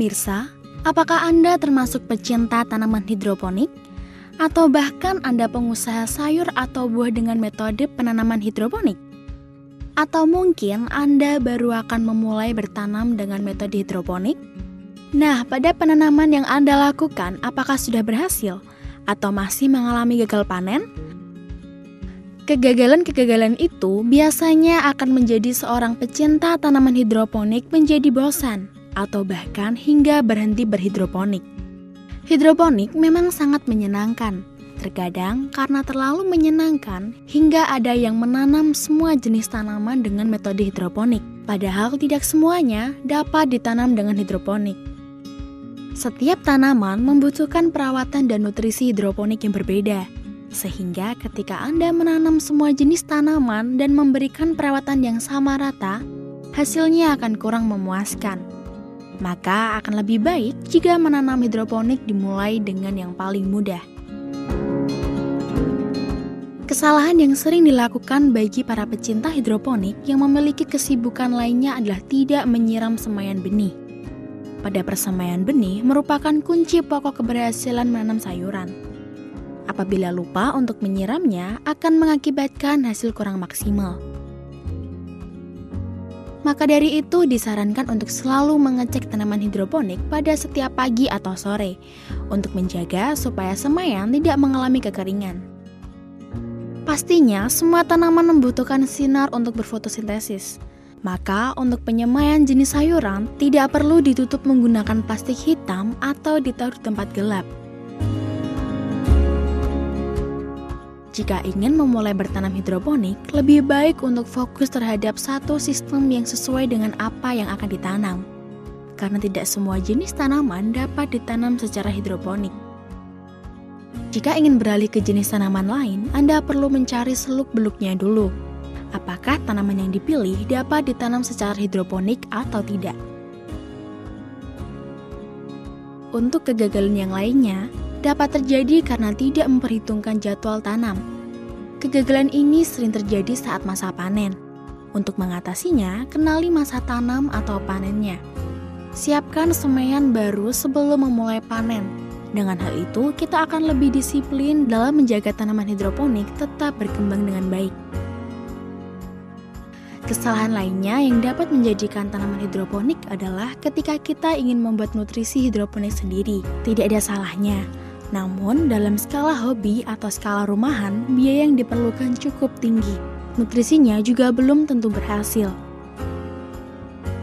Pemirsa, apakah Anda termasuk pecinta tanaman hidroponik? Atau bahkan Anda pengusaha sayur atau buah dengan metode penanaman hidroponik? Atau mungkin Anda baru akan memulai bertanam dengan metode hidroponik? Nah, pada penanaman yang Anda lakukan, apakah sudah berhasil? Atau masih mengalami gagal panen? Kegagalan-kegagalan itu biasanya akan menjadi seorang pecinta tanaman hidroponik menjadi bosan atau bahkan hingga berhenti berhidroponik. Hidroponik memang sangat menyenangkan, terkadang karena terlalu menyenangkan hingga ada yang menanam semua jenis tanaman dengan metode hidroponik, padahal tidak semuanya dapat ditanam dengan hidroponik. Setiap tanaman membutuhkan perawatan dan nutrisi hidroponik yang berbeda, sehingga ketika Anda menanam semua jenis tanaman dan memberikan perawatan yang sama rata, hasilnya akan kurang memuaskan. Maka akan lebih baik jika menanam hidroponik dimulai dengan yang paling mudah. Kesalahan yang sering dilakukan bagi para pecinta hidroponik yang memiliki kesibukan lainnya adalah tidak menyiram semaian benih. Pada persemaian benih merupakan kunci pokok keberhasilan menanam sayuran. Apabila lupa untuk menyiramnya, akan mengakibatkan hasil kurang maksimal. Maka dari itu disarankan untuk selalu mengecek tanaman hidroponik pada setiap pagi atau sore untuk menjaga supaya semaian tidak mengalami kekeringan. Pastinya semua tanaman membutuhkan sinar untuk berfotosintesis. Maka untuk penyemaian jenis sayuran tidak perlu ditutup menggunakan plastik hitam atau ditaruh di tempat gelap. Jika ingin memulai bertanam hidroponik, lebih baik untuk fokus terhadap satu sistem yang sesuai dengan apa yang akan ditanam. Karena tidak semua jenis tanaman dapat ditanam secara hidroponik. Jika ingin beralih ke jenis tanaman lain, Anda perlu mencari seluk-beluknya dulu. Apakah tanaman yang dipilih dapat ditanam secara hidroponik atau tidak? Untuk kegagalan yang lainnya, dapat terjadi karena tidak memperhitungkan jadwal tanam. Kegagalan ini sering terjadi saat masa panen. Untuk mengatasinya, kenali masa tanam atau panennya. Siapkan semaian baru sebelum memulai panen. Dengan hal itu, kita akan lebih disiplin dalam menjaga tanaman hidroponik tetap berkembang dengan baik. Kesalahan lainnya yang dapat menjadikan tanaman hidroponik adalah ketika kita ingin membuat nutrisi hidroponik sendiri. Tidak ada salahnya, namun, dalam skala hobi atau skala rumahan, biaya yang diperlukan cukup tinggi. Nutrisinya juga belum tentu berhasil.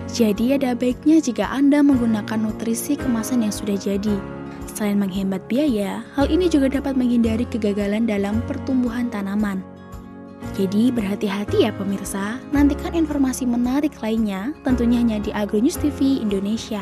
Jadi, ada baiknya jika Anda menggunakan nutrisi kemasan yang sudah jadi. Selain menghemat biaya, hal ini juga dapat menghindari kegagalan dalam pertumbuhan tanaman. Jadi berhati-hati ya pemirsa, nantikan informasi menarik lainnya tentunya hanya di Agronews TV Indonesia.